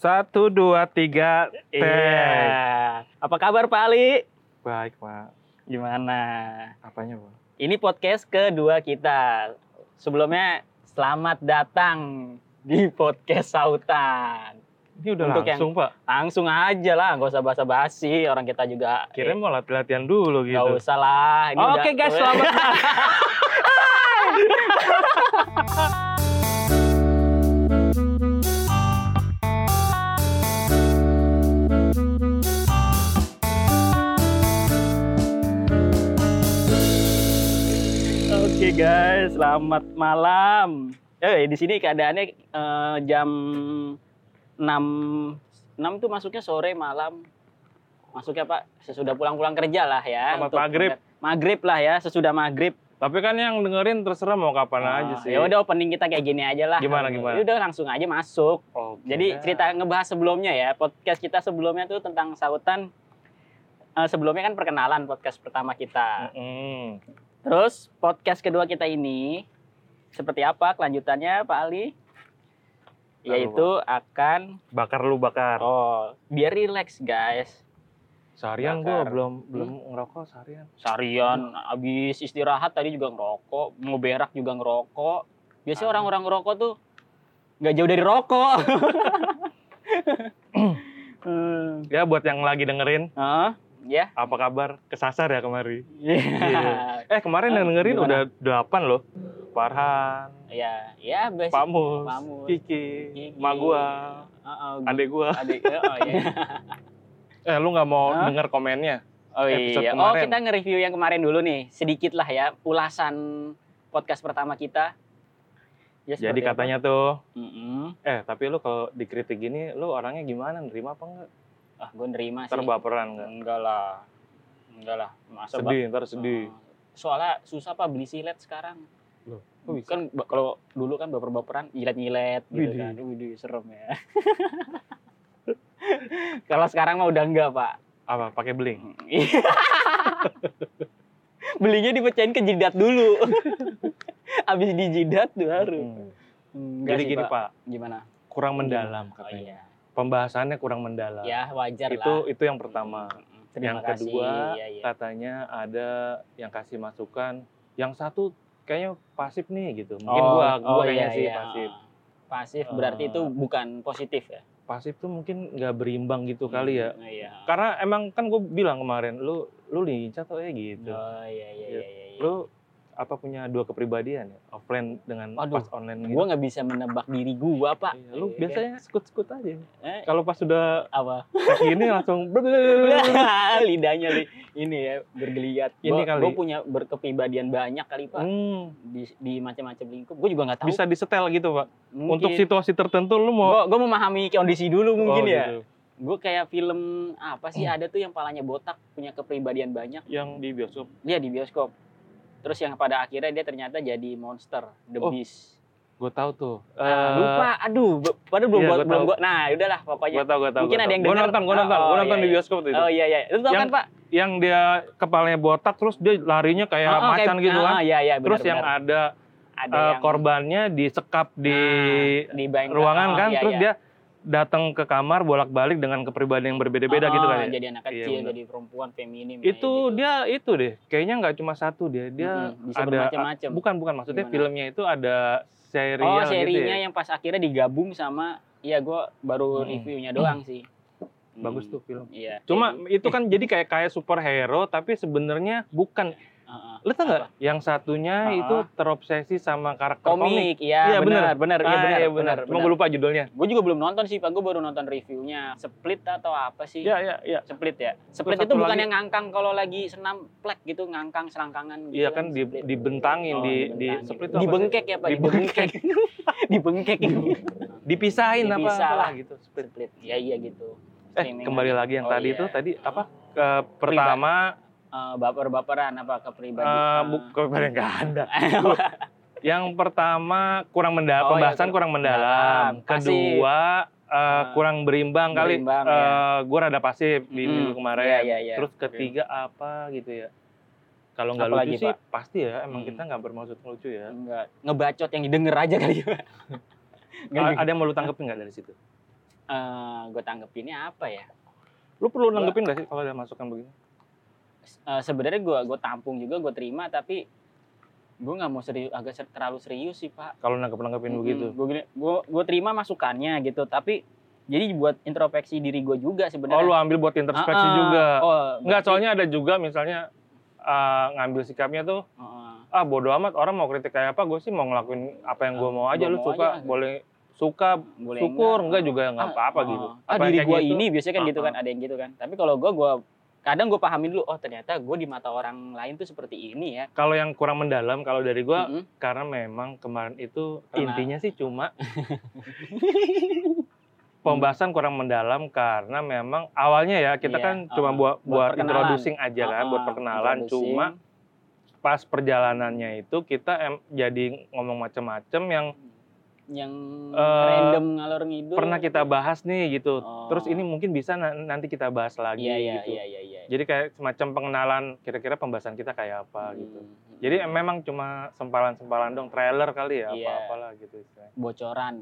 Satu, dua, tiga, tag. Iya. Apa kabar Pak Ali? Baik, Pak. Gimana? Apanya, Pak? Ini podcast kedua kita. Sebelumnya selamat datang di podcast Sautan. Ini udah Untuk langsung, Pak. Langsung aja lah, nggak usah basa-basi. Orang kita juga Kirain mau latihan dulu gitu. usah lah. Ini Oke, udah- guys, selamat Guys, selamat malam. Eh di sini keadaannya eh, jam 6 6 tuh masuknya sore malam. Masuknya Pak sesudah pulang-pulang kerja lah ya. Selamat maghrib. Maghrib lah ya, sesudah maghrib. Tapi kan yang dengerin terserah mau kapan aja sih. Ya udah opening kita kayak gini aja lah. Gimana, gimana? Ya udah langsung aja masuk. Oke Jadi cerita ngebahas sebelumnya ya, podcast kita sebelumnya tuh tentang sautan. Eh, sebelumnya kan perkenalan podcast pertama kita. Mm-mm. Terus podcast kedua kita ini seperti apa kelanjutannya Pak Ali? Tahu, Yaitu akan Bakar lu bakar. oh biar relax guys. Seharian gua bakar. belum belum ngerokok seharian. Seharian habis istirahat tadi juga ngerokok, mau berak juga ngerokok. Biasanya Ah. orang-orang ngerokok tuh nggak jauh dari rokok. Hmm. Ya buat yang lagi dengerin, Hah? Ya. apa kabar? Kesasar ya kemari. Iya. Eh kemarin yang dengerin gimana? udah delapan loh. Farhan, Ya, ya basic. Pak Mus, Pak Mus. Kiki, Kiki. Ma gua, Heeh, adek gua. adik. Oh, iya. Eh lu nggak mau Hah? denger komennya? Oh Episode iya. Oh kemarin. kita nge-review yang kemarin dulu nih, sedikit lah ya ulasan podcast pertama kita. Ya, Jadi seperti apa? katanya tuh, Mm-mm. eh tapi lu kalau dikritik gini, lu orangnya gimana? Nerima apa enggak? Ah gue nerima sih. Ntar baperan enggak? Enggak lah, enggak lah. Masa? Sedih, ntar sedih. Oh, Soalnya susah pak beli silet sekarang. Loh, bisa? Kan kalau dulu kan baper-baperan, nyilet-nyilet gitu Widih. kan. Widih, serem ya. kalau sekarang mah udah enggak pak. Apa? Pakai beling? Belinya dipecahin ke jidat dulu. Habis di jidat baru. Hmm. Enggak Jadi sih, gini Pak, Gimana? kurang mendalam Oh katanya. iya. Pembahasannya kurang mendalam. Ya wajar itu lah. itu yang pertama. Mm, Terima yang kasih. kedua Iya, iya. katanya ada yang kasih masukan. Yang satu kayaknya pasif nih gitu. Mungkin Oh, gua oh gua kayaknya iya, sih iya. pasif. Pasif berarti Eh. itu bukan positif ya? Pasif tuh mungkin nggak berimbang gitu kali ya. Hmm, Iya. Karena emang kan gue bilang kemarin, lu lu lincah tuh ya gitu. Oh iya iya iya. iya, iya. Lu apa punya dua kepribadian ya? Offline dengan Aduh, pas online gitu. gua nggak bisa menebak diri gua pak. Iya, lu Iya, biasanya skut-skut aja. Eh, Kalau pas sudah apa? gini langsung Lidahnya li, ini ya bergeliat. Ini Gua- kali. Gua punya berkepribadian banyak kali pak Hmm, di, di macam-macam lingkup. Gue juga nggak tahu. bisa disetel gitu, Pak. Mungkin. Untuk situasi tertentu lu mau Gua, gua memahami kondisi dulu mungkin Oh, ya. gitu. Gue kayak film apa sih ada tuh yang palanya botak punya kepribadian banyak. Yang di bioskop. Dia di bioskop. Terus yang pada akhirnya dia ternyata jadi monster, the Oh, beast. Gue tahu tuh. Ah, Eh, lupa, aduh, padahal belum iya, gua belum tahu. gua. Nah, udahlah pokoknya. Gue tahu, gue tahu. Mungkin ada yang Gue denger. nonton, gue nonton, Oh, gue iya, nonton di iya. bioskop tuh itu. Oh iya iya, itu tau Yang kan Pak? Yang dia kepalanya botak terus dia larinya kayak Oh, oh, macan kayak- gitu kan. Ah, iya iya, benar, terus yang benar. ada ada eh, yang korbannya disekap di Ah, di bank ruangan oh, kan, iya, terus iya. dia datang ke kamar bolak-balik dengan kepribadian yang berbeda-beda Oh, gitu kan. ya. Jadi anak Iya, kecil, benar. jadi perempuan, feminim. Itu gitu. dia itu deh, kayaknya nggak cuma satu dia, dia Mm-mm, bisa ada bermacam-macam. bukan bukan maksudnya Gimana? filmnya itu ada serial Oh, gitu serinya ya. yang pas akhirnya digabung sama Iya, gua baru Hmm. reviewnya doang sih. Hmm, Bagus tuh film. Iya. Cuma itu kan jadi kayak kayak superhero tapi sebenarnya bukan. Heeh. Lu tau nggak? Yang satunya Ah. itu terobsesi sama karakter komik. komik, iya Iya, benar, benar, iya Ah, benar, iya, benar. Cuma gue lupa judulnya. Gue juga belum nonton sih, Pak. Gue baru nonton reviewnya. Split atau apa sih? Iya, iya, iya. Split ya. Split Terus itu bukan lagi- yang ngangkang kalau lagi senam plek gitu, ngangkang selangkangan gitu. Iya kan di, split. dibentangin Oh, di di split itu apa dibengkek ya, Pak. Dibengkek. Dibengkek. Dipisahin apa Dipisah apa lah. gitu. Split. Split. Iya, iya gitu. Eh, kembali lagi yang Oh, tadi iya. itu tadi apa? Ke pertama Eh, baper-baperan apa eh kepribadian. bu- kepribadian nggak ada. Yang pertama kurang mendalam, Oh, iya, pembahasan kurang kurang mendalam. Kedua eh, Ah. kurang berimbang, kali. Berimbang, Eh, ya. Gue rada pasif di Mm, minggu kemarin. iya, iya, iya. Terus ketiga apa gitu ya? Kalau nggak lucu lagi, sih Pak? pasti ya. Emang Hmm. kita nggak bermaksud lucu ya. Enggak, ngebacot yang didengar aja kali ya. Nggak ada yang mau lu tangkepin nggak dari situ? eh gue tanggepinnya apa ya? Lu perlu nanggepin gak sih kalau ada masukan begini? Eh, sebenarnya gue gue tampung juga gue terima tapi gue nggak mau serius agak ser- terlalu serius sih pak Kalau nanggep-nanggepin begitu. gue gue terima masukannya gitu tapi jadi buat introspeksi diri gue juga Oh, sebenarnya lu ambil buat introspeksi Ah, ah. juga. oh Enggak, berarti- soalnya ada juga misalnya uh, ngambil sikapnya tuh Heeh. ah bodo amat orang mau kritik kayak apa gue sih mau ngelakuin apa yang gue mau aja Gua lu mau suka aja. boleh suka boleh syukur enggak Ah, juga nggak ah, apa-apa ah. gitu ah Apa diri gue gitu, ini biasanya kan Ah, gitu kan ada yang gitu kan tapi kalau gue gue kadang gue pahamin dulu oh ternyata gue di mata orang lain tuh seperti ini ya. Kalau yang kurang mendalam kalau dari gue Mm-mm. karena memang kemarin itu Karena- intinya sih cuma pembahasan kurang mendalam karena memang awalnya ya kita Iya, kan cuma ah, buat buat introducing aja kan buat Ah, perkenalan. cuma pas perjalanannya itu kita em, jadi ngomong macam-macam yang yang Eh, random ngalor ngidul pernah kita bahas nih gitu Oh. terus ini mungkin bisa na- nanti kita bahas lagi iya iya gitu iya iya iya jadi kayak semacam pengenalan kira-kira pembahasan kita kayak apa gitu Hmm. jadi em- memang cuma sempalan-sempalan dong trailer kali ya Iya. apa-apalah gitu istilahnya. bocoran.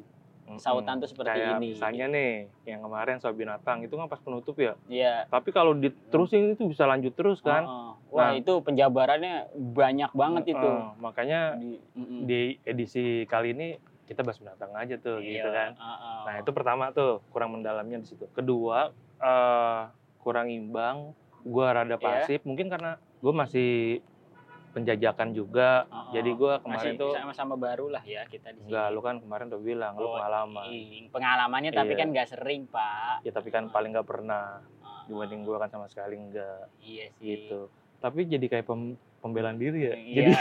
Sautan tuh seperti Kayak ini. Misalnya nih, yang kemarin soal binatang itu kan pas penutup ya. iya Tapi kalau diterusin itu bisa lanjut terus kan. Heeh. wah Nah. itu penjabarannya banyak banget itu Eh, makanya di, mm-mm. di edisi kali ini kita bahas binatang aja tuh Iya, gitu kan. heeh. Nah itu pertama tuh kurang mendalamnya di situ. Kedua eh, kurang imbang. Gua rada Iya. pasif. Mungkin karena gue masih penjajakan juga. Heeh. Jadi gua kemarin Masih tuh sama-sama baru lah ya kita di sini enggak lu kan kemarin udah bilang lu Oh, pengalaman. Ih, pengalamannya tapi Iya. kan nggak sering pak Ya tapi kan paling nggak pernah dibanding gua kan sama sekali enggak iya sih gitu. Tapi jadi kayak pem- pembelaan diri ya. Iya. Jadi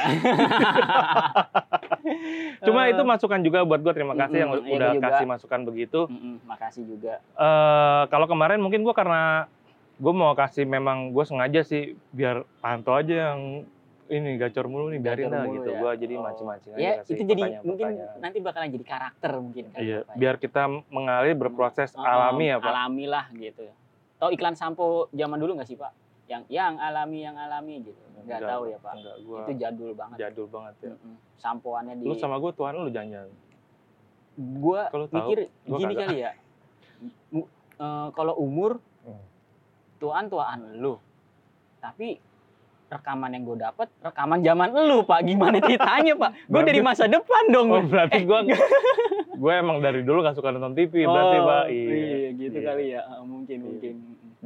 cuma Eh, itu masukan juga buat gue terima kasih yang Mm-mm, iya, udah gua juga. kasih masukan begitu. mm-mm, makasih juga eh kalau kemarin mungkin gue karena gue mau kasih memang gue sengaja sih biar Panto aja yang ini gacor mulu nih biarin lah gitu. ya. Gue jadi Oh. mancing-mancing aja ya kasih itu jadi pertanyaan- mungkin pertanyaan. nanti bakalan jadi karakter mungkin kan Iya, ya. biar kita mengalir berproses Heeh, alami ya pak. alami lah gitu tau iklan sampo zaman dulu nggak sih pak yang yang alami yang alami gitu nggak Enggak, tahu ya pak Enggak, gue itu jadul banget jadul banget ya. Mm-mm. sampoannya di Lu sama gue tuan lu jangan. gua Kalau tahu, mikir gua gini kagak. kali ya eh, kalau umur Hmm. tuan tuaan lu tapi rekaman yang gue dapat rekaman zaman lu pak gimana ceritanya pak gue dari Berarti- masa depan dong Oh berarti gue gue emang dari dulu gak suka nonton TV berarti Oh, pak. iya, gitu Iya. kali ya Ah, mungkin Iya. mungkin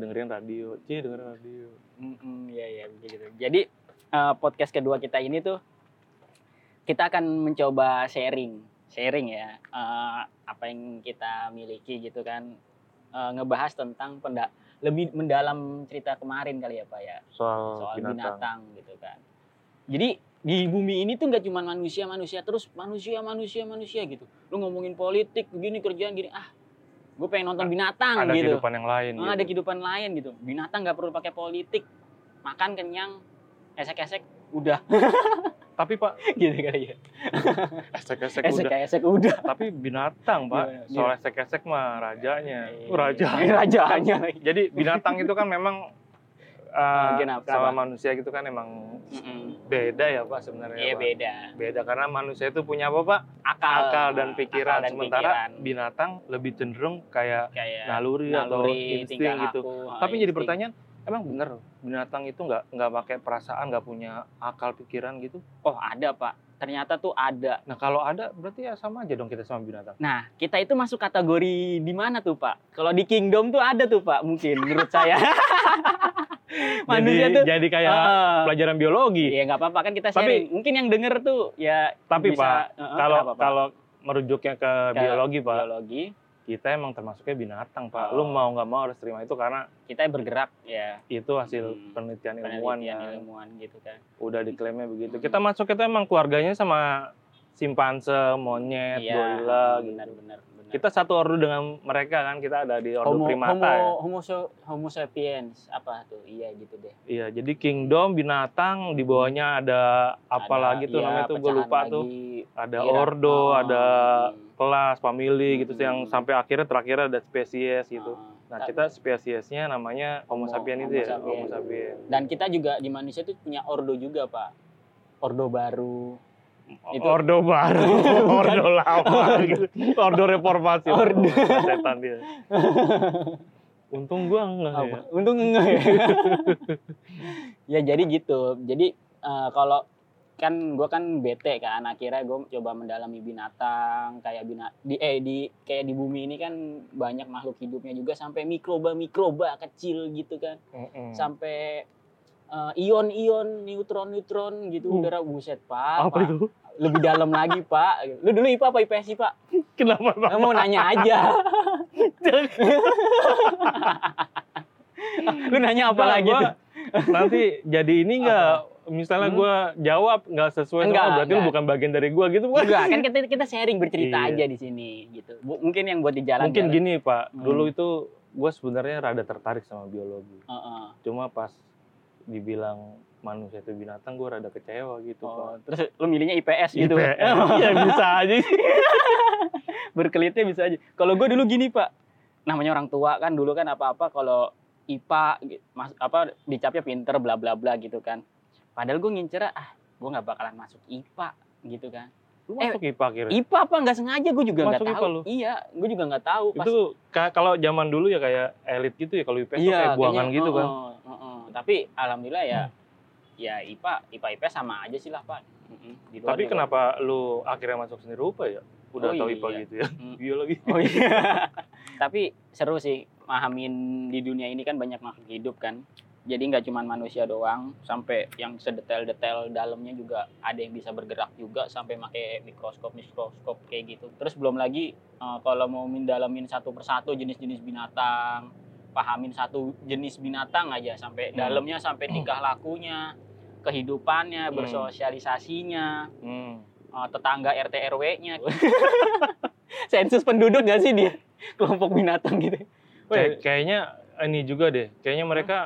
Dengerin radio, cie dengerin radio. Mm-mm, Iya iya begitu. Jadi eh, podcast kedua kita ini tuh kita akan mencoba sharing, sharing ya eh, apa yang kita miliki gitu kan Eh, ngebahas tentang penda lebih mendalam cerita kemarin kali ya pak ya Soal, soal binatang. binatang. gitu kan. Jadi di bumi ini tuh nggak cuma manusia manusia terus manusia manusia manusia gitu. Lu ngomongin politik begini kerjaan gini ah gue pengen nonton binatang Ada gitu. kehidupan yang lain. Ah, ada gitu. kehidupan lain gitu. Binatang nggak perlu pakai politik. Makan kenyang, esek-esek udah Tapi pak, gitu kali ya. esek-esek udah. Esek-esek udah. Tapi binatang pak, soal esek-esek mah rajanya. Oh, raja. Rajanya. Jadi binatang itu kan memang uh, Kenapa? sama manusia gitu kan emang Mm-mm. beda ya pak sebenarnya. Iya Pak. beda. Beda karena manusia itu punya apa pak? Akal, Akal dan pikiran. akal dan Sementara pikiran. binatang lebih cenderung kayak kayak naluri, atau naluri, insting tingkah gitu. laku, ah, Tapi jadi insting. pertanyaan, emang bener binatang itu nggak nggak pakai perasaan, nggak punya akal pikiran gitu? Oh ada pak. Ternyata tuh ada. Nah kalau ada berarti ya sama aja dong kita sama binatang. Nah kita itu masuk kategori di mana tuh pak? Kalau di Kingdom tuh ada tuh pak mungkin menurut saya. Manusia jadi, tuh. jadi kayak Ah. pelajaran biologi. Iya nggak apa-apa kan kita Tapi- sharing. Mungkin yang denger tuh ya Tapi bisa, Pak, Heeh, kalau kalau merujuknya ke, Ke biologi pak, biologi kita emang termasuknya binatang pak. Oh. Lu mau nggak mau harus terima itu karena kita bergerak ya itu hasil Hmm, penelitian ilmuwan penelitian ya. ilmuwan gitu kan. Udah diklaimnya begitu. Hmm. Kita masuk itu emang keluarganya sama simpanse, monyet, Iya, gorila gitu. benar benar benar. Kita satu ordo dengan mereka kan, kita ada di ordo homo primata homo, ya. homo homo sapiens apa tuh? Iya gitu deh. Iya, jadi kingdom binatang di bawahnya ada apa Ada, lagi tuh iya, namanya tuh gue lupa lagi, tuh. Ada kira- ordo, Oh, ada hmm, kelas, family gitu sih yang Hmm. sampai akhirnya terakhir ada spesies gitu. oh. Nah, Ta- kita spesiesnya namanya Homo, Homo- sapiens itu Homo ya. Homo sapiens. Dan kita juga di manusia tuh punya ordo juga, Pak. Ordo baru. Itu- Ordo baru, ordo lama, gitu. ordo reformasi. Ordo. setan dia. Untung gua enggak ya. Untung enggak ya. ya jadi gitu. Jadi eh, kalau kan gue kan bete kan akhirnya gue coba mendalami binatang kayak bina di eh di kayak di bumi ini kan banyak makhluk hidupnya juga sampai mikroba mikroba kecil gitu kan Mm-mm. sampai eh, ion-ion neutron-neutron gitu Uh. udara buset pak, Apa itu? Lebih dalam lagi pak lu dulu IPA apa IPS sih pak Kenapa Lu mau nanya aja lu nanya apa Enggak, lagi gua tuh Nanti jadi ini enggak misalnya Hmm? gua jawab nggak sesuai Enggak, sama berarti lu enggak. bukan bagian dari gua gitu bukan? Enggak, kan kita kita sharing bercerita Iya. aja di sini gitu. Mungkin yang buat di jalan. Mungkin gini Pak, Hmm. dulu itu gua sebenarnya rada tertarik sama biologi. Heeh. Cuma pas dibilang manusia itu binatang gua rada kecewa gitu Oh, Pak. terus lu milihnya IPS gitu. IPS. ya bisa aja sih. Berkelitnya bisa aja. Kalau gue dulu gini, Pak. Namanya orang tua kan dulu kan apa-apa kalau IPA mas, apa dicapnya pinter bla bla bla gitu kan. Padahal gue ngincer ah, gue nggak bakalan masuk IPA gitu kan. Lu Eh, masuk IPA kira. IPA apa nggak sengaja gue juga nggak tahu. IPA lu? Iya, gue juga nggak tahu. Pas Itu ka- kalau zaman dulu ya kayak elit gitu ya kalau IPS tuh iya, kayak buangan kayaknya, gitu kan. heeh, heeh. Tapi alhamdulillah ya, ya IPA, IPA IPS sama aja sih lah pak. Di luar Tapi kenapa lu akhirnya masuk seni rupa ya? Udah Oh, tahu iya. IPA gitu ya. Hmm. Biologi. Oh iya. Tapi seru sih, pahamin di dunia ini kan banyak makhluk hidup kan. Jadi nggak cuma manusia doang, sampai yang sedetail-detail dalamnya juga ada yang bisa bergerak juga sampai pakai mikroskop mikroskop kayak gitu. Terus belum lagi eh, kalau mau mendalamin satu persatu jenis-jenis binatang, pahamin satu jenis binatang aja sampai Hmm. dalamnya sampai tingkah lakunya, kehidupannya, Hmm. bersosialisasinya, Hmm. eh, tetangga RT RW-nya. Sensus penduduk nggak sih dia? Kelompok binatang gitu. Kayak- kayaknya ini juga deh. Kayaknya mereka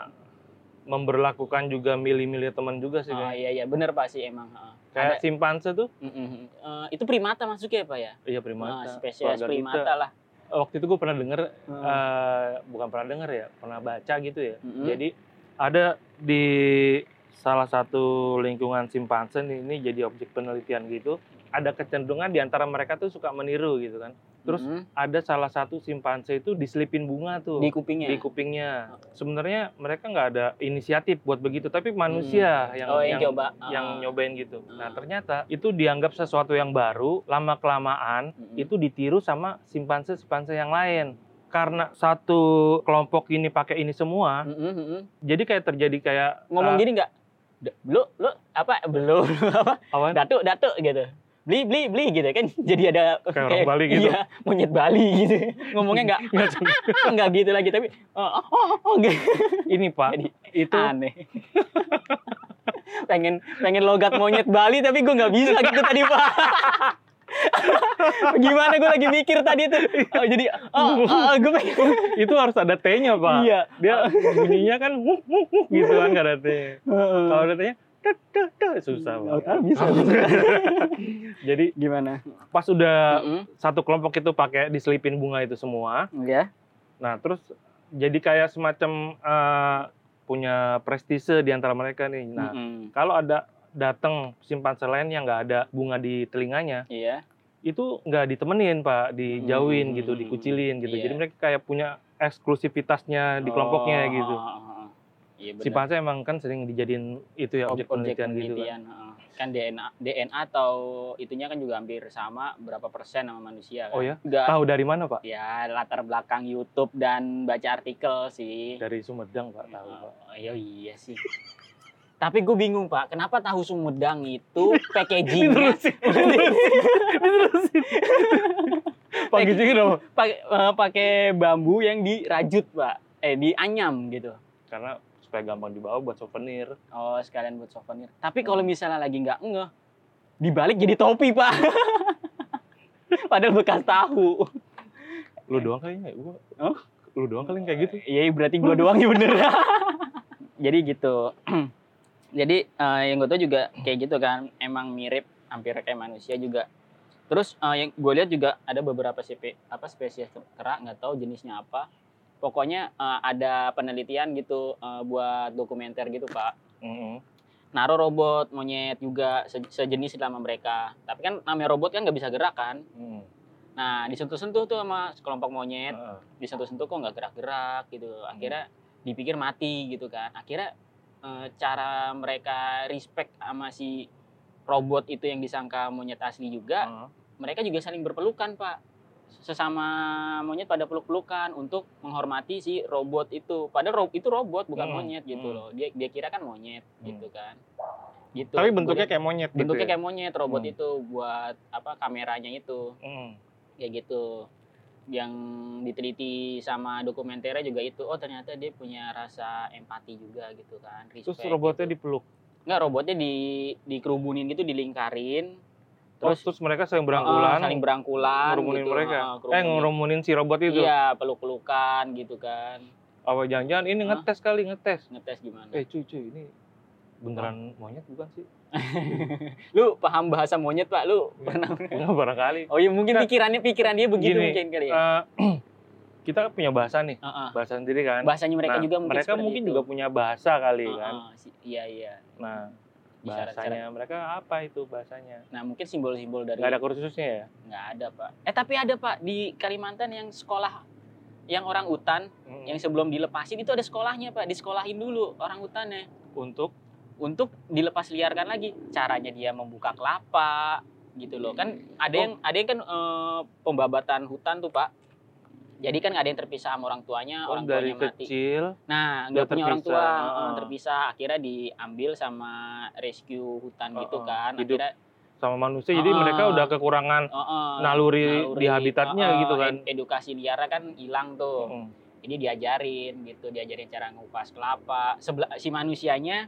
memberlakukan juga milih-milih teman juga sih. Oh iya iya bener Pak sih emang. heeh. Kayak Ada- simpanse tuh, Mm. Eh, itu primata masuknya ya Pak ya? iya primata. spesies keluarga primata kita. lah. Waktu itu gue pernah denger, Heeh. eh, bukan pernah denger ya, pernah baca gitu ya. Mm-mm. Jadi ada di salah satu lingkungan simpanse nih, ini jadi objek penelitian gitu. Ada kecenderungan di antara mereka tuh suka meniru gitu kan. Terus Mm-mm. ada salah satu simpanse itu diselipin bunga tuh. di kupingnya. di kupingnya. Sebenarnya mereka nggak ada inisiatif buat begitu, tapi manusia yang oh yang, yang, coba. yang Ah. nyobain gitu. Ah. Nah ternyata itu dianggap sesuatu yang baru, lama kelamaan Mm-mm. itu ditiru sama simpanse simpanse yang lain. Karena satu kelompok ini pakai ini semua, Mm-mm, mm-mm. jadi kayak terjadi kayak Ngomong ah, gini nggak? Lu lu apa? Belum apa? apaan? Datuk datuk gitu. Beli beli beli gitu kan. Jadi ada Kayak orang Bali gitu. Iya, monyet Bali gitu. Ngomongnya nggak Nggak gitu lagi tapi oh, oh, oh, oh, gitu. ini pak, Jadi itu aneh. pengen pengen logat monyet Bali tapi gue nggak bisa gitu tadi pak. Gimana gue lagi mikir tadi tuh. Oh, jadi oh, oh, gue pengen. itu harus ada T-nya pak. Iya. Dia bunyinya kan wuh, wuh, wuh, gitu kan nggak ada T. Kalau ada T-nya susah pak. Ah, bisa. Jadi Gimana? pas udah Mm-mm. satu kelompok itu pakai diselipin bunga itu semua, Ya. nah terus jadi kayak semacam eh, punya prestise di antara mereka nih. Nah Mm-mm. kalau ada datang simpanse lain yang nggak ada bunga di telinganya, Iya. itu nggak ditemenin pak, dijauhin Hmm. gitu, dikucilin gitu. Iya. Jadi mereka kayak punya eksklusivitasnya di kelompoknya Oh, gitu. oh, oh, oh. Iya. Simpanse emang kan sering dijadiin itu ya objek, penelitian, gitu kan. penelitian, heeh. Kan DNA DNA atau itunya kan juga hampir sama berapa persen sama manusia kan. Oh ya? Enggak Tahu dari mana pak? ya latar belakang YouTube dan baca artikel sih. Dari Sumedang pak tahu pak. Oh, iya iya sih. Tapi gue bingung pak, kenapa tahu Sumedang itu packagingnya Diterusin, diterusin. Packagingnya dong. pakai eh, pakai bambu yang dirajut pak, eh dianyam gitu. Karena supaya gampang dibawa buat souvenir. Oh sekalian buat souvenir. Tapi kalau misalnya lagi nggak ngeh, dibalik jadi topi pak. Padahal bekas tahu. Lu doang kayaknya, gua. Oh? Lu doang kali kayak gitu. Iya berarti gua doang ya bener. Jadi gitu. Jadi eh, yang gue tau juga kayak gitu kan, emang mirip hampir kayak manusia juga. Terus eh, yang gue lihat juga ada beberapa spe, apa spesies kera nggak tahu jenisnya apa. Pokoknya eh, ada penelitian gitu eh, buat dokumenter gitu pak. Mm-mm. naruh robot monyet juga se- sejenis sama mereka. Tapi kan namanya robot kan nggak bisa gerak kan. Hmm. Nah disentuh-sentuh tuh sama sekelompok monyet, Heeh. disentuh-sentuh kok nggak gerak-gerak gitu. Akhirnya dipikir mati gitu kan. Akhirnya eh, cara mereka respect sama si robot itu yang disangka monyet asli juga, Heeh. mereka juga saling berpelukan pak sesama monyet pada peluk-pelukan untuk menghormati si robot itu padahal ro- itu robot bukan Hmm, monyet gitu hmm. loh dia dia kira kan monyet Hmm. gitu kan gitu Tapi bentuknya Kemudian- kayak monyet gitu. bentuknya ya? kayak monyet robot Hmm. itu buat apa kameranya itu Hmm. kayak gitu yang diteliti sama dokumenternya juga itu oh ternyata dia punya rasa empati juga gitu kan Terus respect robotnya gitu. dipeluk. Nggak, robotnya di dikerubunin gitu dilingkarin Terus, terus terus mereka saling uh, berangkulan, saling berangkulan ngerumunin gitu mereka. uh, eh, ngerumunin si robot itu. Iya, peluk-pelukan gitu kan. Apa jangan-jangan ini Hah? ngetes kali, ngetes. Ngetes gimana? Eh, cuy, cuy, ini beneran monyet bukan sih? Lu paham bahasa monyet, Pak? Lu Iya. pernah? Enggak barangkali. Oh iya, mungkin Nggak. pikirannya pikiran dia begitu Gini, mungkin kali ya. Eh, kita punya bahasa nih, Heeh. bahasa sendiri kan. Bahasanya mereka Nah, juga mungkin mereka mungkin itu. juga punya bahasa kali Heeh, kan. si- Iya, iya. Nah, bahasanya mereka apa itu bahasanya? Nah, mungkin simbol-simbol dari Nggak ada kursusnya ya? nggak ada, Pak. Eh, tapi ada, Pak, di Kalimantan yang sekolah yang orang utan Mm. yang sebelum dilepasin itu ada sekolahnya, Pak. Disekolahin dulu orang utannya. Untuk untuk dilepas liarkan lagi caranya dia membuka kelapa gitu loh kan ada Oh. yang ada yang kan eh, pembabatan hutan tuh pak jadi kan ada yang terpisah sama orang tuanya oh, orang dari tuanya mati kecil nah nggak punya orang tua terpisah. Heeh. terpisah akhirnya diambil sama rescue hutan gitu Heeh. kan Hidup akhirnya sama manusia, jadi Ah. mereka udah kekurangan eh, eh, naluri, di naluri, habitatnya eh, eh, gitu kan. ed- edukasi liarnya kan hilang tuh Mm. jadi diajarin gitu diajarin cara ngupas kelapa sebelah si manusianya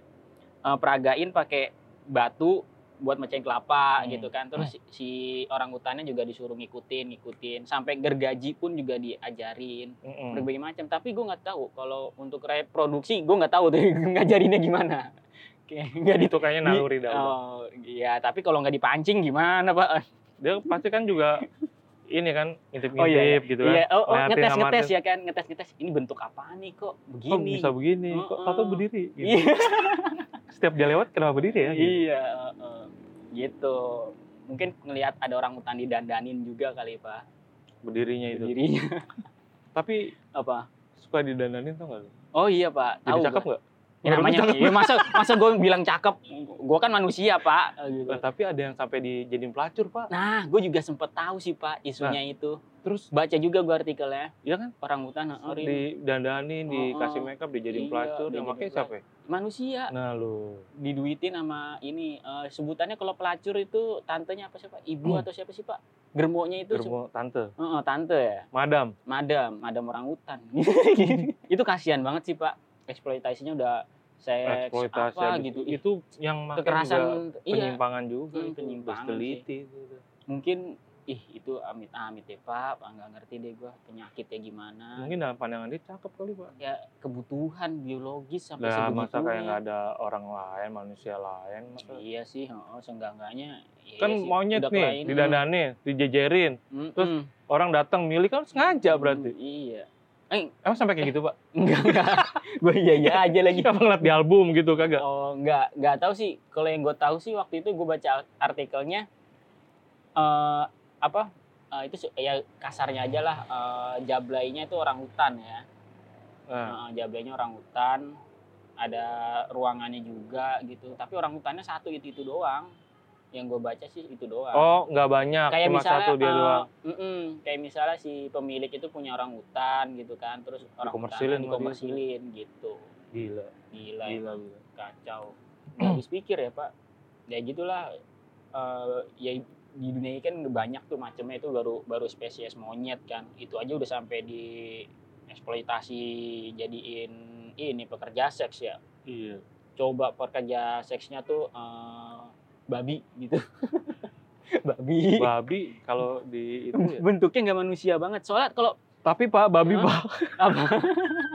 eh, peragain pakai batu buat mecahin kelapa Hmm. gitu kan. Terus si, si orang hutannya juga disuruh ngikutin ngikutin. Sampai gergaji pun juga diajarin. Mm-mm. berbagai macam. Tapi gue nggak tahu kalau untuk reproduksi gue nggak tahu tuh ngajarinnya gimana. Kayak nggak itu kayaknya naluri dah. oh iya. Tapi kalau nggak dipancing gimana pak? Dia pasti kan juga ini kan ngintip-ngintip Oh, iya, gitu kan. iya oh, oh ngetes ngetes ya kan ngetes ngetes ini bentuk apaan nih kok Kok begini bisa begini? Kok Heeh. tato berdiri? Gitu. Iya. Setiap dia lewat kenapa berdiri ya? Gitu. Iya, heeh. gitu. Mungkin ngelihat ada orang hutan didandanin juga kali pak. Berdirinya itu. Dirinya Tapi apa? suka didandanin tau gak lu? Oh iya pak. Jadi Tahu cakep gua. Ya, namanya. Ya, masa masa gue bilang cakep? Gue kan manusia pak. Gitu. Eh, tapi ada yang sampai dijadiin pelacur pak. Nah, gue juga sempet tahu sih pak isunya itu. Terus Baca juga gue artikelnya. Iya kan? Orang hutan heeh, Rin. didandanin, dikasih Heeh. makeup, dijadiin Iya, pelacur. Yang pelacur. siapa? ya? manusia Nah lu. diduitin sama ini eh, sebutannya kalau pelacur itu tantenya apa sih pak? Ibu Hmm. atau siapa sih pak? Germonya itu Germo tante, Heeh, tante ya. madam. madam, madam orang hutan. itu kasihan banget sih pak, eksploitasinya udah seks eksploitasi apa gitu. itu. Itu yang makin juga Kekerasan, iya. penyimpangan juga Hmm, itu. penyimpangan teliti gitu. Mungkin ih itu amit-amit deh pak, Pak, nggak ngerti deh gua penyakitnya gimana. Mungkin dalam pandangan dia cakep kali pak. Ya kebutuhan biologis sampai Lah masa kayak sebegitunya. nggak ada orang lain, manusia lain, masa Iya sih, oh, seenggak-enggaknya. iya kan sih, monyet nih kelainan. didandanin, dijejerin, Mm-mm. terus orang datang milih kan sengaja berarti. Iya. Eh, Emang sampai kayak gitu pak? enggak enggak. gue iya iya aja lagi. Apa ngeliat di album gitu kagak? Oh, enggak, enggak tahu sih. Kalau yang gue tahu sih waktu itu gue baca artikelnya eh apa? eh, itu ya kasarnya aja lah eh, jablainya itu orang hutan ya. Nah, Eh, jablainya orang hutan. Ada ruangannya juga gitu. Tapi orang hutannya satu itu itu doang. Yang gue baca sih itu doang. oh nggak banyak, kayak cuma misalnya satu dia eh, doang. mm-mm, kayak misalnya si pemilik itu punya orang hutan gitu kan terus orang dia. dikomersilin gitu Gila, gila, gila, gila. kacau nggak habis pikir ya pak ya gitulah Eh, ya di dunia ini kan banyak tuh macamnya itu baru baru spesies monyet kan itu aja udah sampai di eksploitasi jadiin ini pekerja seks ya Iya. coba pekerja seksnya tuh eh, babi gitu babi Babi kalau di itu ya. bentuknya nggak manusia banget soalnya kalau Tapi pak, babi Hah? pak. apa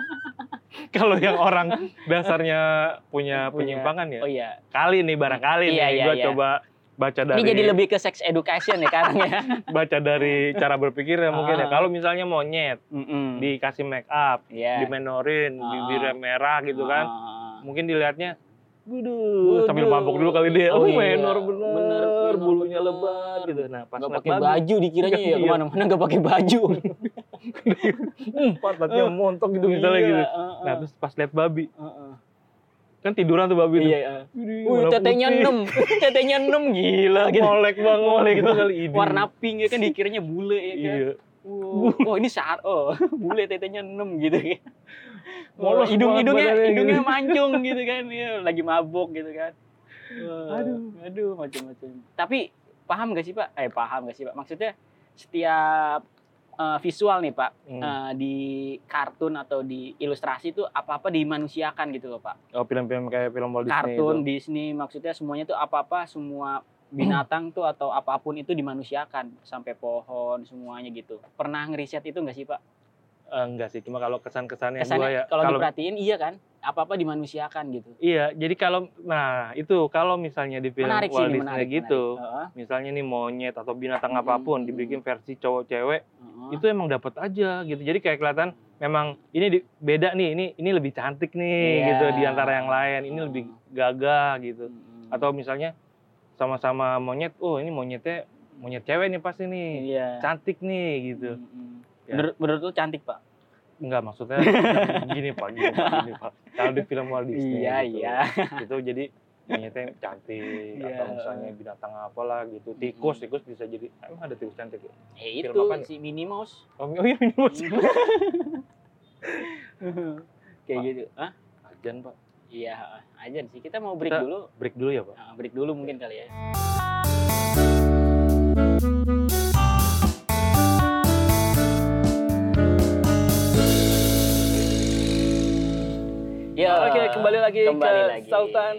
kalau yang orang dasarnya punya penyimpangan ya. oh iya Kali nih barangkali Iya, nih, iya, gue iya. coba baca dari ini jadi lebih ke sex education ya sekarang ya baca dari cara berpikir ya mungkin ya. Ah. Kalau misalnya monyet Mm-mm. dikasih make up, Iya. dimenorin, Ah. bibirnya merah gitu kan, Ah, mungkin dilihatnya Waduh, sambil mabok dulu kali dia. Oh Oh, iya, menor bener, bener, menor bulunya bener. lebat gitu. Nah, pas Gak ngeliat pakai baju dikiranya ya Iya. ke mana-mana gak pakai baju. hmm, pantatnya montok gitu misalnya Iya, gitu. heeh. Nah, terus pas lihat babi, Heeh. kan tiduran tuh babi tuh. Iya, iya. Widih, Wih, tetenya putih. 6. tetenya 6 gila gitu. Molek banget Molek gitu kali ini. Warna pink ya kan dikiranya bule ya kan. Iya. Wow. Oh, ini saat oh, bule tetenya 6 gitu kan. Oh, Molos hidung banget hidungnya gitu. mancung gitu kan. Ya, lagi mabuk gitu kan. Wah, Aduh. aduh macam-macam. Tapi paham gak sih, Pak? Eh, paham gak sih, Pak? Maksudnya setiap eh, visual nih, Pak, Hmm. eh, di kartun atau di ilustrasi itu apa-apa dimanusiakan gitu loh, Pak. Oh, film-film kayak film Walt Disney kartun itu. Disney maksudnya semuanya tuh apa-apa semua binatang tuh atau apa pun itu dimanusiakan sampai pohon semuanya gitu. Pernah ngeriset itu nggak sih Pak? Eh, enggak sih, cuma kalau kesan-kesannya Kesannya gua ya. kalau diperhatiin iya kan? Apa-apa dimanusiakan gitu. Iya, jadi kalau nah itu kalau misalnya di film menarik sih Walt ini, Disney menarik. gitu, menarik. Heeh, misalnya nih monyet atau binatang Mm-mm, apa pun dibikin versi cowok cewek, heeh. itu emang dapat aja gitu. Jadi kayak kelihatan memang ini di- beda nih, ini ini lebih cantik nih Iya. gitu di antara yang lain. Ini lebih gagah gitu. Mm-mm. Atau misalnya sama-sama monyet, oh ini monyetnya monyet cewek nih pasti nih. iya. Cantik nih gitu. Mm-mm. Ya. Menurut, menurut lu cantik Pak? Enggak maksudnya gini Pak, gini Pak, gini Pak. Kalau di film Walt Disney Iya gitu. iya. itu jadi monyetnya cantik Iya. atau misalnya binatang apalah gitu tikus tikus bisa jadi emang ada tikus cantik ya Eh Film itu apaan ya? si Minnie Mouse. oh, oh iya ini mas Kayak Pak. gitu. Hah? ajan pak Iya, aja sih. Kita mau break Kita- dulu. break dulu ya pak Nah, break dulu mungkin kali ya. Ya, Oke, kembali lagi kembali ke lagi. Sultan.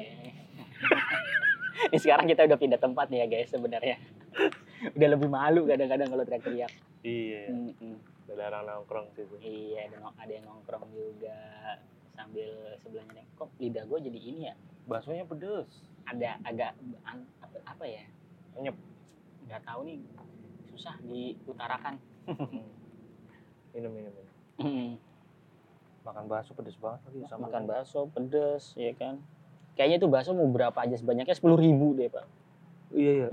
Ini sekarang kita udah pindah tempat nih ya guys sebenarnya. udah lebih malu kadang-kadang kalau teriak-teriak. iya ada orang nongkrong situ Iya, ada, yang nongkrong juga sambil sebelahnya nih. Kok lidah gue jadi ini ya? baksonya pedes Ada agak an- apa, apa ya? Anyep. Nggak tahu nih. Susah diutarakan. minum minum minum Mm. Makan bakso pedes banget lagi sama Makan bakso pedes, ya kan? Kayaknya tuh bakso mau berapa aja sebanyaknya sepuluh ribu deh pak. iya iya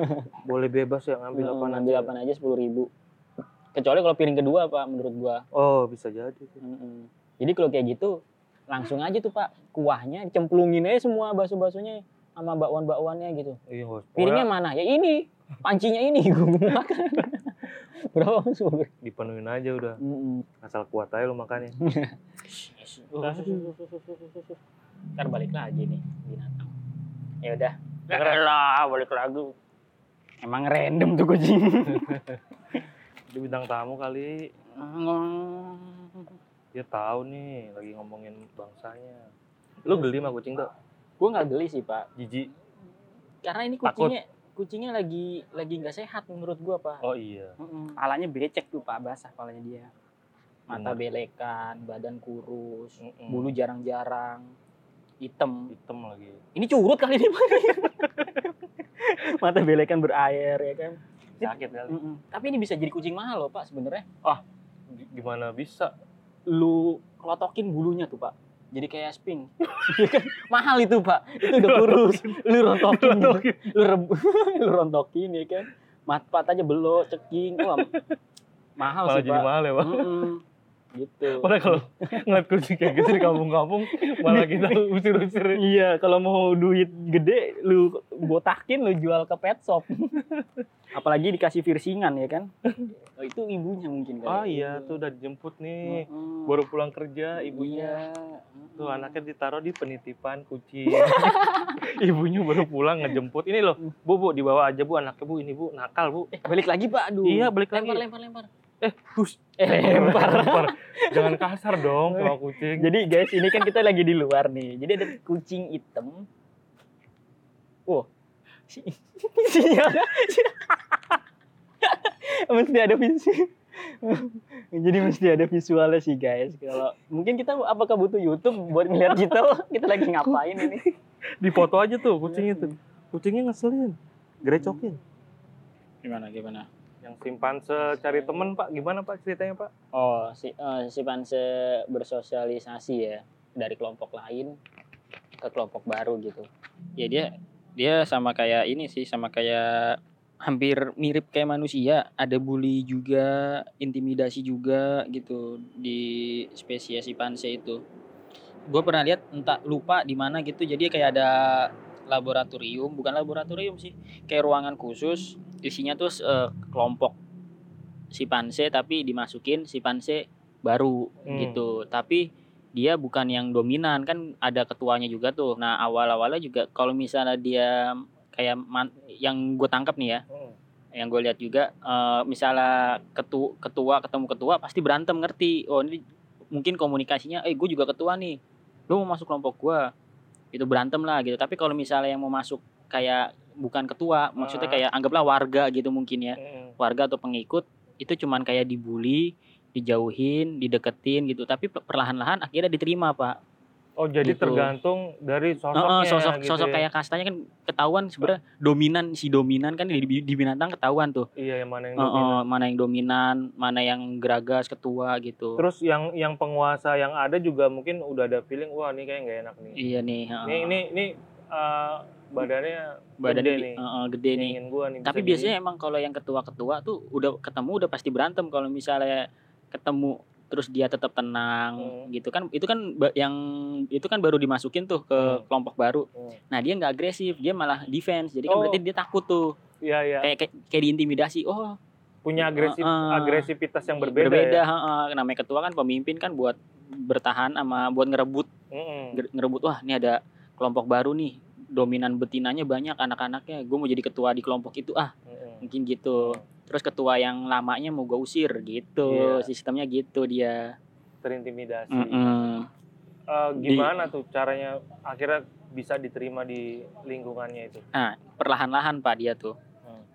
boleh bebas ya ngambil apa Hmm, Ambil apa aja sepuluh ribu. Kecuali kalau piring kedua pak, menurut gua. oh bisa jadi Mm-mm. Jadi kalau kayak gitu langsung aja tuh pak kuahnya dicemplungin aja semua bakso-baksonya sama bakwan-bakwannya gitu. iya Piringnya mana? Ya ini, pancinya ini gue mau makan. Berapa sepuluh? dipenuhin aja udah asal kuat aja lu makannya Ntar balik lagi nih binatang. Ya udah. lah balik lagi. Emang random tuh kucing. dia bintang tamu kali dia tahu nih lagi ngomongin bangsanya lu geli sama kucing tuh gue nggak geli sih pak, jijik karena ini Takut. Kucingnya lagi lagi nggak sehat menurut gue pak. oh iya Mm-mm. Palanya becek tuh pak, basah palanya dia. Mata Benar. belekan, badan kurus, Mm-mm. bulu jarang-jarang, hitam. hitam lagi Ini curut kali ini pak. Mata belekan berair ya kan. sakit kali Mm-mm. Tapi ini bisa jadi kucing mahal loh pak sebenarnya. G- gimana bisa Lu kelotokin bulunya tuh pak. Jadi kayak sping. Ya kan? mahal itu pak. Itu udah kurus. Lu rontokin. lu, lu rontokin ya kan. Matpat aja belok, ceking. Wah, mahal malah sih jadi pak. mahal ya pak. Gitu. Padahal kalau ngeliat kucing kayak gitu di kampung-kampung malah kita usir-usir Iya, kalau mau duit gede, lu botakin, lu jual ke pet shop. Apalagi dikasih piercingan ya kan? Oh, itu ibunya mungkin kali. oh iya tuh udah dijemput nih Mm-mm. baru pulang kerja ibunya Iya. tuh anaknya ditaruh di penitipan kucing ibunya baru pulang ngejemput ini loh bu bu dibawa aja bu anaknya bu ini bu nakal bu Eh, balik lagi, Pak. Aduh. Iya, balik lempar, lagi. Lempar, lempar, eh hus Eh, lempar. Lempar. jangan kasar dong sama kucing Jadi guys, ini kan kita lagi di luar nih. Jadi ada kucing hitam. Wow. Si- Sinyal. mesti ada visual. Jadi mesti ada visualnya sih guys. Kalau mungkin kita apakah butuh YouTube buat ngeliat kita kita lagi ngapain ini? di foto aja tuh kucingnya tuh kucingnya ngeselin grecokin Gimana gimana? yang simpanse cari temen pak gimana pak ceritanya pak Oh, si eh, si Panse bersosialisasi ya dari kelompok lain. ke kelompok baru gitu ya dia dia sama kayak ini sih sama kayak hampir mirip kayak manusia. Ada bully juga intimidasi juga gitu di spesies Panse itu. Gue pernah lihat entah lupa di mana gitu. Jadi kayak ada laboratorium bukan laboratorium sih kayak ruangan khusus. Isinya tuh eh, kelompok si Panse tapi dimasukin si Panse baru Hmm. gitu. Tapi dia bukan yang dominan kan ada ketuanya juga tuh nah awal-awalnya juga kalau misalnya dia kayak man- yang gue tangkap nih ya Hmm. yang gue lihat juga eh, misalnya ketu ketua ketemu ketua pasti berantem ngerti oh ini mungkin komunikasinya eh gue juga ketua nih lu mau masuk kelompok gue itu berantem lah gitu tapi kalau misalnya yang mau masuk kayak bukan ketua maksudnya Ah. kayak anggaplah warga gitu mungkin ya Hmm. warga atau pengikut itu cuman kayak dibully dijauhin dideketin gitu tapi pe- perlahan-lahan akhirnya diterima pak Oh jadi Gitu. tergantung dari sosoknya Heeh, sosok gitu sosok ya. kayak kastanya kan ketahuan sebenarnya dominan si dominan kan di, di binatang ketahuan tuh Iya yang mana yang Heeh, dominan. mana yang dominan mana yang geragas ketua gitu Terus yang yang penguasa yang ada juga mungkin udah ada feeling wah ini kayak nggak enak nih. iya nih Ini heeh. ini ini eh, badannya badannya gede nih. heeh, gede nih gua nih. tapi biasanya emang kalau yang ketua-ketua tuh udah ketemu udah pasti berantem kalau misalnya ketemu terus dia tetap tenang Hmm. gitu kan itu kan yang itu kan baru dimasukin tuh ke Hmm. kelompok baru Hmm. nah dia nggak agresif dia malah defense jadi kan Oh. berarti dia takut tuh. Iya iya. kayak kayak, kayak diintimidasi oh Punya agresif Heeh. agresivitas yang berbeda, berbeda ya. heeh. namanya ketua kan pemimpin kan buat bertahan sama buat ngerebut nger- ngerebut wah ini ada kelompok baru nih dominan betinanya banyak anak-anaknya gue mau jadi ketua di kelompok itu ah Mm-mm. mungkin gitu terus ketua yang lamanya mau gue usir gitu Iya. sistemnya gitu dia Terintimidasi. Mm-mm. Eh, Di- gimana tuh caranya akhirnya bisa diterima di lingkungannya itu? nah perlahan-lahan pak dia tuh.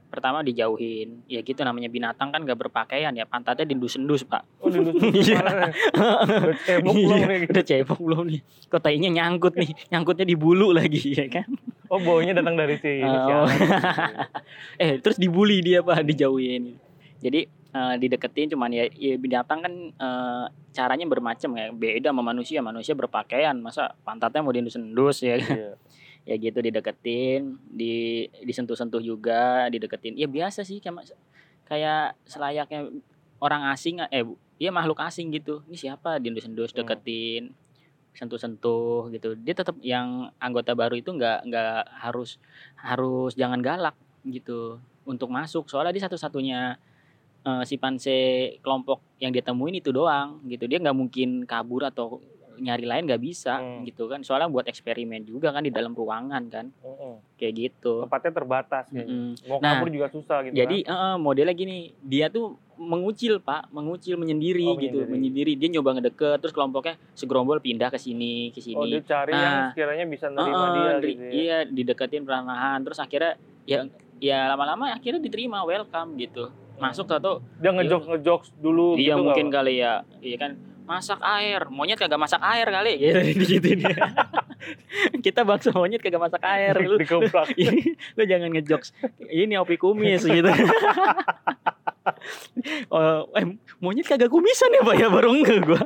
Pertama dijauhin ya gitu namanya binatang kan gak berpakaian ya pantatnya dindus-endus pak Oh di Iya. Udah cebok belum Iya, nih? udah cebok belum nih kok tainya nyangkut nih nyangkutnya di bulu lagi ya kan Oh baunya datang dari si Oh. eh terus dibully dia pak dijauhin jadi eh, dideketin cuman ya, ya binatang kan eh, caranya bermacam ya beda sama manusia manusia berpakaian masa pantatnya mau diendus-endus ya kan? Iya. Ya gitu dideketin di disentuh-sentuh juga dideketin. Ya biasa sih kayak kayak selayaknya orang asing eh iya makhluk asing gitu. Ini siapa? Diendus-endus Hmm. deketin sentuh-sentuh gitu. Dia tetap yang anggota baru itu nggak nggak harus harus jangan galak gitu untuk masuk. Soalnya dia satu-satunya eh, si panse kelompok yang dia temuin itu doang gitu. Dia nggak mungkin kabur atau nyari lain nggak bisa Hmm. gitu kan soalnya buat eksperimen juga kan di dalam ruangan kan Mm-mm. kayak gitu Tempatnya terbatas kayaknya. Mm-mm. Mau Nah, kabur juga susah gitu. jadi eh, eh, modelnya gini dia tuh mengucil pak mengucil menyendiri Oh, gitu menyendiri. menyendiri dia nyoba ngedeket terus kelompoknya segerombol pindah ke sini ke kan. Oh dia sini cari yang Nah. sekiranya bisa nerima Heeh, dia di- gitu ya. iya dideketin perlahan terus akhirnya ya ya lama-lama akhirnya diterima welcome gitu masuk atau Dia ngejok ngejok dulu dia gitu mungkin kali ya iya kan masak air. Monyet kagak masak air kali. Gitu dia. kita bangsa monyet kagak masak air. Lu, lu, jangan ngejokes. Ini opi kumis gitu. Oh, eh, monyet kagak kumisan ya pak? Ya baru enggak gua.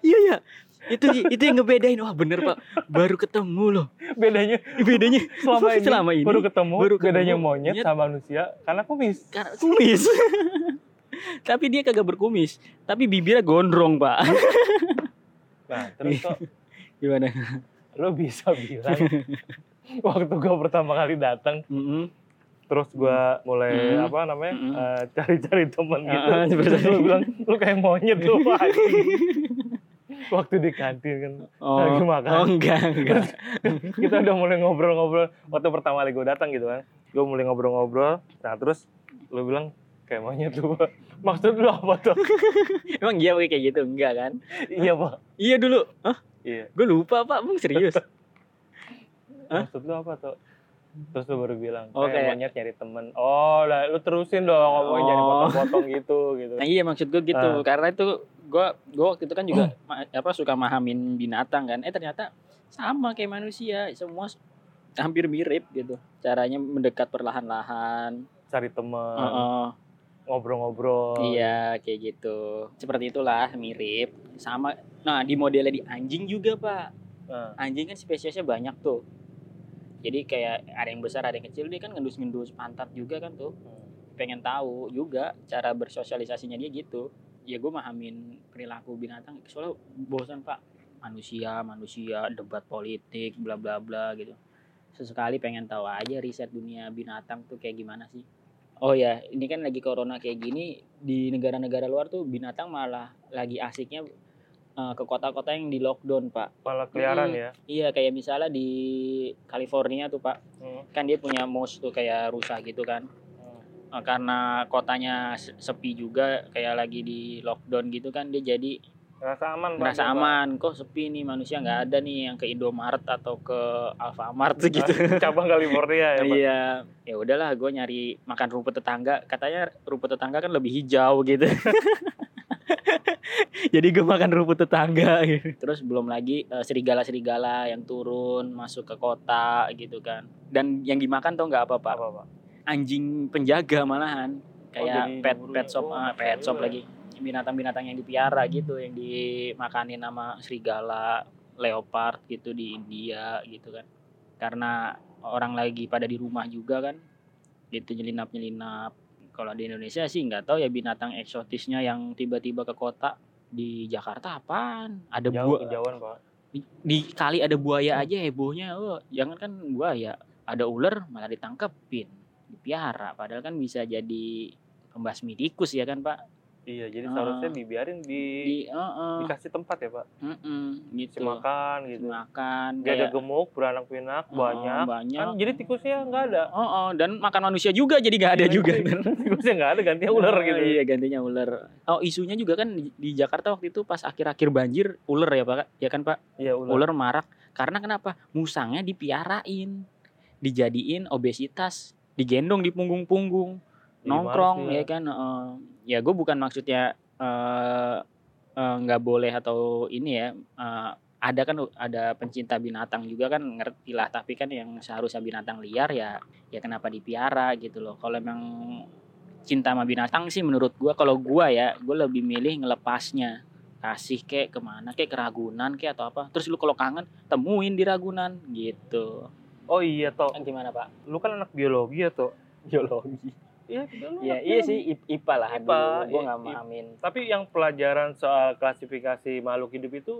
Iya ya itu itu yang ngebedain. Wah bener pak. Baru ketemu loh. Bedanya bedanya selama ini, Selama ini baru ketemu, baru ketemu bedanya monyet. monyet. sama manusia karena kumis. karena kumis tapi dia kagak berkumis tapi bibirnya gondrong pak Nah, terus kok gimana lo bisa bilang waktu gua pertama kali datang Mm-mm. terus gua mulai Hmm. apa namanya Hmm. eh, cari-cari temen gitu Ah, seperti terus lo bilang lo kayak monyet lo anjing." waktu di kantin kan oh, Lagi makan. oh enggak enggak kita udah mulai ngobrol-ngobrol waktu pertama kali gue datang gitu kan gue mulai ngobrol-ngobrol nah terus lo bilang kayak monyet Pak." maksud lo apa tuh emang iya pakai kayak gitu? Enggak kan? Iya pak. Iya dulu. Hah? iya. Gue lupa pak. Bang serius? Maksud lo apa tuh terus lo baru bilang Oh, kayak kayak- monyet nyari temen. Oh lah lo terusin dong jangan Oh. potong-potong gitu gitu. Nah iya maksud gue gitu. Ah. karena itu gue gue waktu itu kan juga apa suka mahamin binatang kan? Eh ternyata sama kayak manusia. Semua hampir mirip gitu. Caranya mendekat perlahan-lahan. Cari temen. Heeh, ngobrol-ngobrol iya kayak gitu seperti itulah mirip sama nah di modelnya di anjing juga pak Nah, Anjing kan spesiesnya banyak tuh. Jadi kayak ada yang besar, ada yang kecil. Dia kan ngendus-ngendus pantat juga kan tuh. Pengen tahu juga cara bersosialisasinya dia gitu. Ya gue mahamin perilaku binatang. Soalnya bosan pak. Manusia, manusia, debat politik, bla bla bla gitu. Sesekali pengen tahu aja riset dunia binatang tuh kayak gimana sih. Oh ya, ini kan lagi corona kayak gini di negara-negara luar tuh binatang malah lagi asiknya eh, ke kota-kota yang di lockdown pak. malah keliaran ya. Iya kayak misalnya di California tuh pak, Hmm. kan dia punya mouse tuh kayak rusa gitu kan. Hmm. Karena kotanya se- sepi juga, kayak lagi di lockdown gitu kan, dia jadi Ngerasa aman, dia, Pak. aman. Kok sepi nih manusia nggak ada nih yang ke Indomaret atau ke Alfamart gitu. Cabang California ya, Pak. Iya, ya udahlah, gue nyari makan rumput tetangga. Katanya rumput tetangga kan lebih hijau gitu. Jadi gue makan rumput tetangga. Gitu. Terus belum lagi eh, serigala-serigala yang turun masuk ke kota gitu kan. Dan yang dimakan tau nggak apa pak? Apa, Pak? Anjing penjaga malahan. Kayak jadi pet diburu pet ya? shop, Oh, ah, pet shop iya. lagi. Binatang-binatang yang dipiara gitu, yang dimakanin sama serigala, leopard gitu di India gitu kan. Karena orang lagi pada di rumah juga kan gitu nyelinap nyelinap kalau di Indonesia sih nggak tahu ya binatang eksotisnya yang tiba-tiba ke kota di Jakarta apaan? Ada Jauh buah. kejauhan, Pak. di, di kali ada buaya aja hebohnya oh jangan kan buaya. Ada ular malah ditangkepin dipiara padahal kan bisa jadi pembasmi tikus ya kan pak Iya, jadi Ah. seharusnya dibiarin di, di eh, eh, dikasih tempat ya, Pak. mm-mm, Kasih gitu makan gitu. makan Dia ada gemuk, beranak pinak, eh, banyak. banyak Kan jadi tikusnya nggak ada. oh, oh, dan makan manusia juga jadi nggak ada Iya, juga tikusnya nggak ada, gantinya ular gitu. Iya gantinya ular. Oh isunya juga kan di, di Jakarta waktu itu pas akhir-akhir banjir ular ya pak, ya kan pak? Iya, ular. Ular marak karena kenapa? Musangnya dipiarain, dijadiin obesitas, digendong di punggung-punggung, nongkrong ya dia. kan? eh, ya gue bukan maksudnya eh, eh, nggak boleh atau ini ya. eh, ada kan ada pencinta binatang juga kan ngerti lah tapi kan yang seharusnya binatang liar ya ya kenapa dipiara gitu loh. Kalau emang cinta sama binatang sih menurut gua kalau gua ya gue lebih milih ngelepasnya. Kasih kek ke mana kek ke Ragunan kek atau apa. Terus lu kalau kangen temuin di Ragunan gitu. Oh iya, kan gimana pak? Lu kan anak biologi ya, Tok. biologi Iya, anak Iya iya sih IPA lah IPA, gue i- nggak i- mahamin Tapi yang pelajaran soal klasifikasi makhluk hidup itu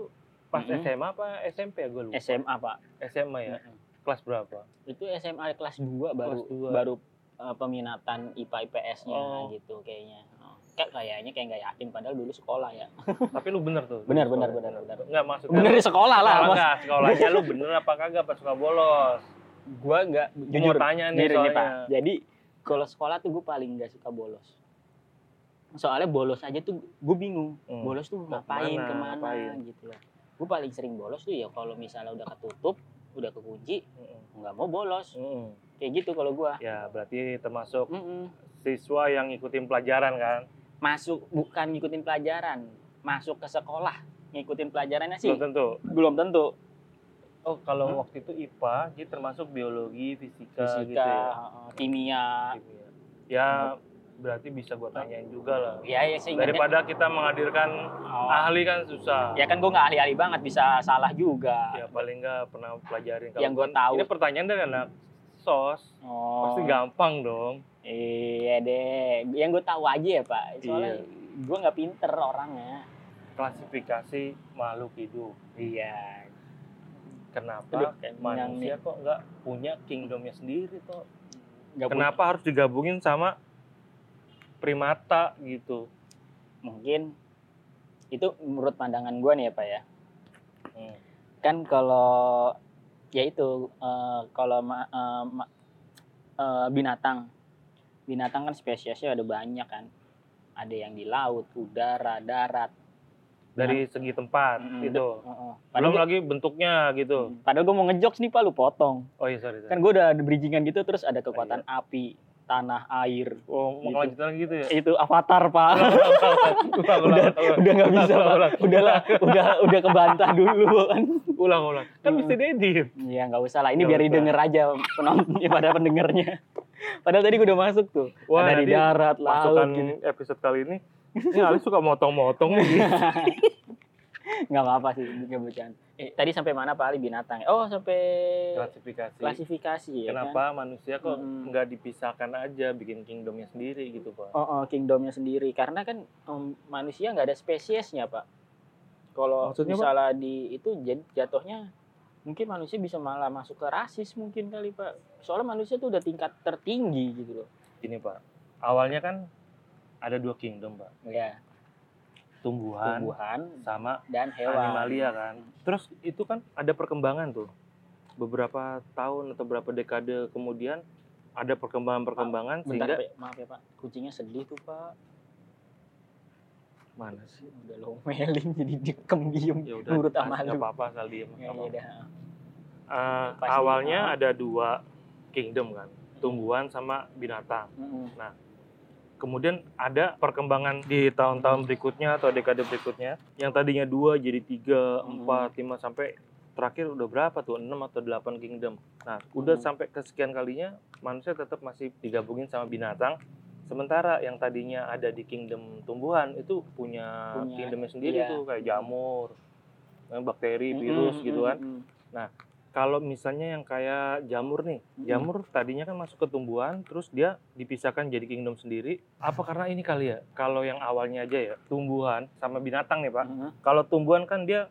pas Mm-mm. SMA apa SMP ya gue lupa. SMA pak SMA ya. Kelas berapa? itu SMA kelas 2 baru Kelas dua. baru uh, peminatan IPA IPS-nya Oh. gitu kayaknya. Oh. Kayak kayaknya kayak nggak yakin padahal dulu sekolah ya. Tapi lu bener tuh. Bener bener bener bener. Enggak maksudnya. Bener di sekolah lah. Enggak, enggak, sekolahnya lu bener apa kagak pas suka bolos? Gua nggak Gua jujur tanya nih nih. Pak. Jadi kalau sekolah tuh gue paling nggak suka bolos. Soalnya bolos aja tuh gue bingung. Hmm. Bolos tuh ngapain ke mana, ke mana, ngapain. gitu loh. Gue paling sering bolos tuh ya kalau misalnya udah ketutup, udah kekunci, Mm-mm. nggak mau bolos. Mm-mm. Kayak gitu kalau gua. Ya, berarti termasuk Mm-mm. siswa yang ngikutin pelajaran kan? masuk bukan ngikutin pelajaran masuk ke sekolah ngikutin pelajarannya sih Belum tentu. belum tentu Oh, kalau Hmm? waktu itu IPA, dia termasuk biologi, fisika, fisika gitu ya. kimia Kimia. Ya, berarti bisa gua tanyain juga lah. ya ya sih Daripada kita menghadirkan oh, ahli kan susah. ya kan gue nggak ahli-ahli banget bisa salah juga Ya paling nggak pernah pelajarin. Yang gua kan- tahu. Ini pertanyaan dari anak sos. oh Pasti gampang dong. iya deh yang gue tahu aja ya pak soalnya Iya. gue nggak pinter orangnya Klasifikasi makhluk hidup. iya Kenapa kayak manusia kok nggak punya kingdomnya sendiri toh? nggak Kenapa harus digabungin sama primata gitu? mungkin itu menurut pandangan gue nih ya pak ya Hmm. kan kalau ya itu eh, kalau ma- ma- eh, binatang binatang kan spesiesnya ada banyak kan ada yang di laut udara darat Dari segi tempat Mm, gitu. Heeh. Belum padahal gua, lagi bentuknya gitu. padahal gue mau ngejokes nih pak lu potong Oh iya sorry. sorry. kan gue udah ada bridgingan gitu terus ada kekuatan api tanah air oh, mau gitu. kelanjutan lagi gitu ya? itu avatar pak ulang, ulang, ulang, udah nggak bisa Ulang, pak udahlah udah udah kebantah dulu kan ulang, ulang. Kan Mm. bisa diedit. ya nggak usah lah ini Nggak biar usah. didengar aja penontonnya pada pendengarnya padahal tadi gue udah masuk tuh Wah, ada di darat laut masukan gitu episode kali ini. Ini Ali suka motong-motong nih. nggak apa-apa sih bikin bercanda. Eh, tadi sampai mana Pak Ali binatang? Oh sampai klasifikasi. klasifikasi ya kan? Kenapa manusia kok Mm-mm. nggak dipisahkan aja bikin kingdomnya sendiri gitu pak? Oh, oh, kingdomnya sendiri karena kan em, manusia nggak ada spesiesnya pak. Kalau Maksudnya, Pak? misalnya di itu jatuhnya mungkin manusia bisa malah masuk ke rasis mungkin kali pak. Soalnya manusia tuh udah tingkat tertinggi gitu loh. Gini pak, awalnya kan ada dua kingdom pak, Ya, tumbuhan, tumbuhan sama dan hewan. animalia kan. Terus itu kan ada perkembangan tuh, beberapa tahun atau beberapa dekade kemudian ada perkembangan-perkembangan Bentar, sehingga Pak. maaf ya pak, kucingnya sedih tuh pak. mana sih? Udah lomelin jadi dikem diem. Ya udah, Nurut sama nggak lu. apa-apa asal diem. Ya, Pasti. awalnya Ah. ada dua kingdom kan, tumbuhan sama binatang. Mm-mm. Kemudian ada perkembangan di tahun-tahun berikutnya atau dekade berikutnya yang tadinya dua jadi tiga, Hmm. empat, lima sampai terakhir udah berapa tuh enam atau delapan kingdom. Nah udah Hmm. sampai kesekian kalinya manusia tetap masih digabungin sama binatang. Sementara yang tadinya ada di kingdom tumbuhan itu punya, Punya, kingdomnya sendiri iya. tuh kayak jamur, eh, bakteri, Mm-mm, virus gitu kan. mm-mm. Kalau misalnya yang kayak jamur nih, jamur tadinya kan masuk ke tumbuhan, terus dia dipisahkan jadi kingdom sendiri. Apa karena ini kali ya? Kalau yang awalnya aja ya, tumbuhan sama binatang nih pak. Mm-mm. Kalau tumbuhan kan dia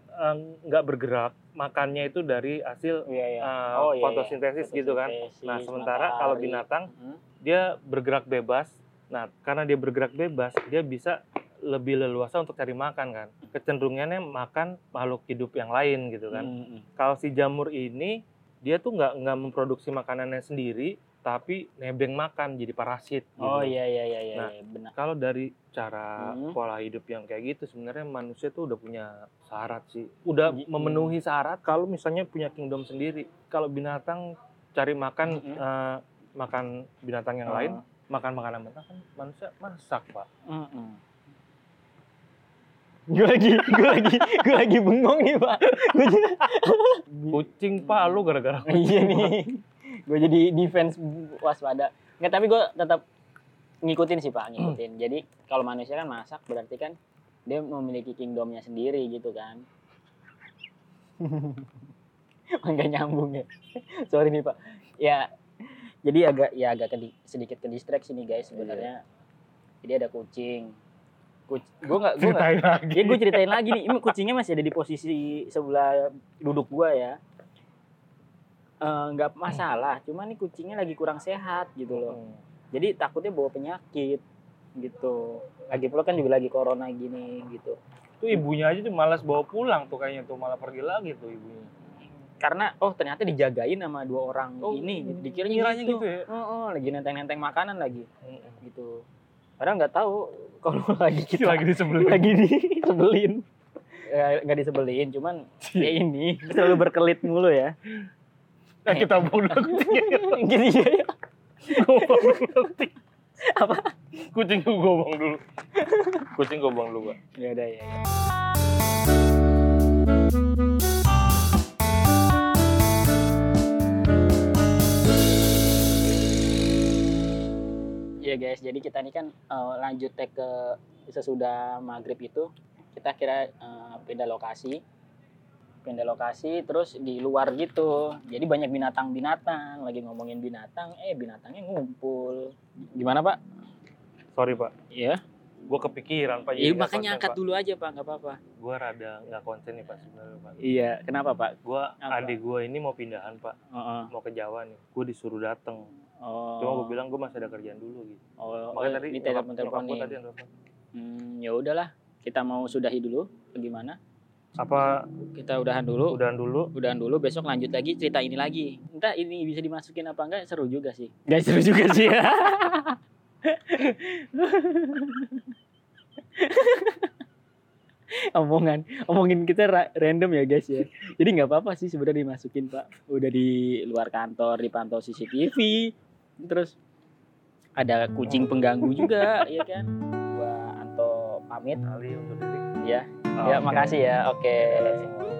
nggak bergerak, makannya itu dari hasil Iya, iya. eh, Oh, iya, iya. fotosintesis gitu kan. Nah sementara kalau binatang Mm-mm. dia bergerak bebas. Nah karena dia bergerak bebas, dia bisa lebih leluasa untuk cari makan kan. Kecenderungannya makan makhluk hidup yang lain gitu kan Mm-mm. kalau si jamur ini dia tuh nggak nggak memproduksi makanannya sendiri tapi nebeng makan jadi parasit gitu. Oh iya iya iya iya Nah, iya, benar. kalau dari cara Hmm. pola hidup yang kayak gitu sebenarnya manusia tuh udah punya syarat sih udah Gi- memenuhi syarat kalau misalnya punya kingdom sendiri kalau binatang cari makan Mm-mm. eh, makan binatang yang Oh. lain makan makanan mentah kan manusia masak pak Gue lagi, gue lagi, gue lagi bengong nih pak. Gua jadi- kucing pak lu gara-gara iya nih. Gue jadi defense waspada. Nggak, tapi gue tetap ngikutin sih pak, ngikutin. Jadi kalau manusia kan masak berarti kan dia memiliki kingdomnya sendiri gitu kan. Enggak nyambung ya. Sorry nih pak. Ya, jadi agak ya agak kedi- sedikit ke distraksi nih guys sebenarnya. Jadi ada kucing. Gue nggak gue ceritain lagi Ya gue ceritain lagi nih, ini kucingnya masih ada di posisi sebelah duduk gua ya. Eh, Nggak masalah, cuma nih kucingnya lagi kurang sehat gitu loh. Hmm. Jadi takutnya bawa penyakit gitu. Lagi pula kan juga lagi corona gini gitu. Tuh ibunya aja tuh malas bawa pulang tuh kayaknya tuh malah pergi lagi tuh ibunya. Karena oh ternyata dijagain sama dua orang Oh, ini. Dikiranya gitu. gitu ya? Oh, oh, lagi nenteng-nenteng makanan lagi Mm-mm. gitu. Padahal nggak tahu kalau lagi kita lagi disebelin. lagi disebelin. Ya, nggak disebelin, cuman ya ini selalu berkelit mulu ya. Nah, kita buang dulu kucingnya. Gini ya. Apa? Kucing gua buang dulu. Kucing gua buang dulu, Pak. Ya udah ya. ya. Ya guys, jadi kita ini kan eh, lanjut tag ke sesudah maghrib itu kita kira eh, pindah lokasi, pindah lokasi terus di luar gitu. Jadi banyak binatang-binatang, lagi ngomongin binatang, eh binatangnya ngumpul. Gimana pak? Sorry, Pak. Iya. Gua kepikiran, Pak. Iya makanya angkat Pak. dulu aja pak, nggak apa-apa. Gua rada nggak konsen nih, Pak, sebenarnya, Pak. Iya, kenapa pak? Gua Apa? adik gua ini mau pindahan, Pak. Heeh. Mau ke Jawa nih. Gua disuruh dateng. Oh. Cuma gua bilang gua masih ada kerjaan dulu gitu. oh, Makanya oh, tadi di telepon telepon tadi telepon. Hmm, ya udahlah, kita mau sudahi dulu. Bagaimana? Apa Kita udahan dulu. udahan dulu? Udahan dulu, besok lanjut lagi cerita ini lagi. Entah ini bisa dimasukin apa enggak, seru juga sih. Gak seru juga sih. omongan omongin kita ra- random ya guys ya jadi nggak apa-apa sih sebenarnya dimasukin pak udah di luar kantor dipantau CCTV terus ada kucing pengganggu juga ya kan? Gua Anto pamit. Ali untuk diri. ya Oh, ya makasih ya oke. Semua.